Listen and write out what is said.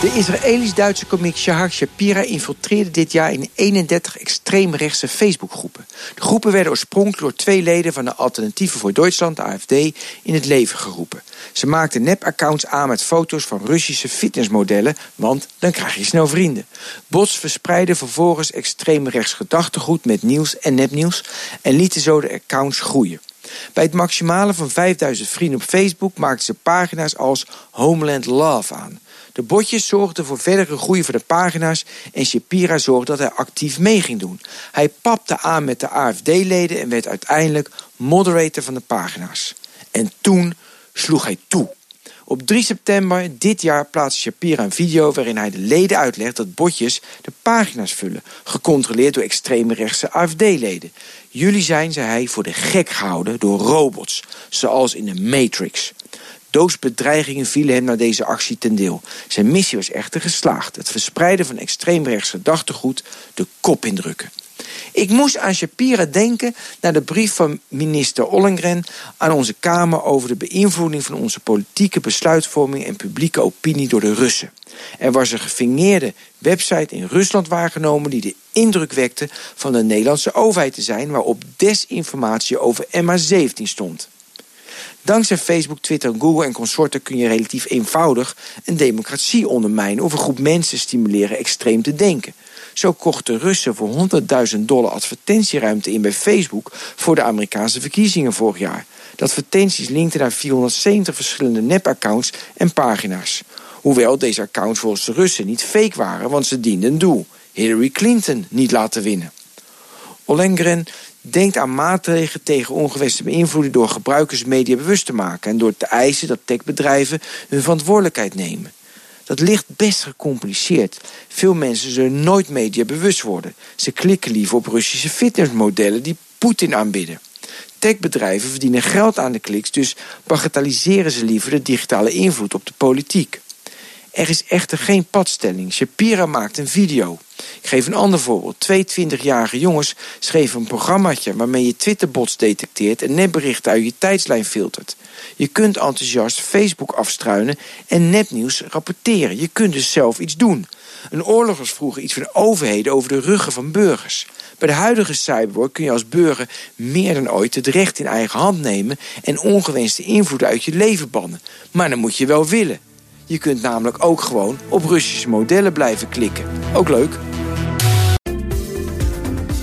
De Israëlisch-Duitse komiek Shahar Shapira infiltreerde dit jaar in 31 extreemrechtse Facebookgroepen. De groepen werden oorspronkelijk door twee leden van de Alternatieven voor Duitsland, de AFD, in het leven geroepen. Ze maakten nep-accounts aan met foto's van Russische fitnessmodellen, want dan krijg je snel vrienden. Bots verspreidden vervolgens extreemrechts gedachtegoed met nieuws en nepnieuws en lieten zo de accounts groeien. Bij het maximale van 5000 vrienden op Facebook maakten ze pagina's als Homeland Love aan. De botjes zorgden voor verdere groei van de pagina's en Shapira zorgde dat hij actief mee ging doen. Hij papte aan met de AFD-leden en werd uiteindelijk moderator van de pagina's. En toen sloeg hij toe. Op 3 september dit jaar plaatste Shapira een video waarin hij de leden uitlegt dat botjes de pagina's vullen, gecontroleerd door extreme rechtse AFD-leden. Jullie zijn, zei hij, voor de gek gehouden door robots, zoals in de Matrix. Doodsbedreigingen vielen hem na deze actie ten deel. Zijn missie was echter geslaagd: het verspreiden van extreemrechts gedachtegoed de kop indrukken. Ik moest aan Shapira denken naar de brief van minister Ollengren aan onze Kamer over de beïnvloeding van onze politieke besluitvorming en publieke opinie door de Russen. Er was een gefingeerde website in Rusland waargenomen die de indruk wekte van de Nederlandse overheid te zijn, waarop desinformatie over MH17 stond. Dankzij Facebook, Twitter, Google en consorten kun je relatief eenvoudig een democratie ondermijnen of een groep mensen stimuleren extreem te denken. Zo kochten Russen voor 100.000 dollar advertentieruimte in bij Facebook voor de Amerikaanse verkiezingen vorig jaar. De advertenties linkten naar 470 verschillende nepaccounts en pagina's. Hoewel deze accounts volgens de Russen niet fake waren, want ze dienden een doel: Hillary Clinton niet laten winnen. Ollengren denkt aan maatregelen tegen ongewenste beïnvloeding door gebruikers media bewust te maken en door te eisen dat techbedrijven hun verantwoordelijkheid nemen. Dat ligt best gecompliceerd. Veel mensen zullen nooit media bewust worden. Ze klikken liever op Russische fitnessmodellen die Poetin aanbidden. Techbedrijven verdienen geld aan de kliks, dus bagatelliseren ze liever de digitale invloed op de politiek. Er is echter geen padstelling. Shapira maakt een video. Ik geef een ander voorbeeld. Twee 20-jarige jongens schreven een programmaatje waarmee je Twitterbots detecteert en nepberichten uit je tijdslijn filtert. Je kunt enthousiast Facebook afstruinen en nepnieuws rapporteren. Je kunt dus zelf iets doen. Een oorlog was vroeger iets van overheden over de ruggen van burgers. Bij de huidige cyberwar kun je als burger meer dan ooit het recht in eigen hand nemen en ongewenste invloed uit je leven bannen. Maar dan moet je wel willen. Je kunt namelijk ook gewoon op Russische modellen blijven klikken. Ook leuk.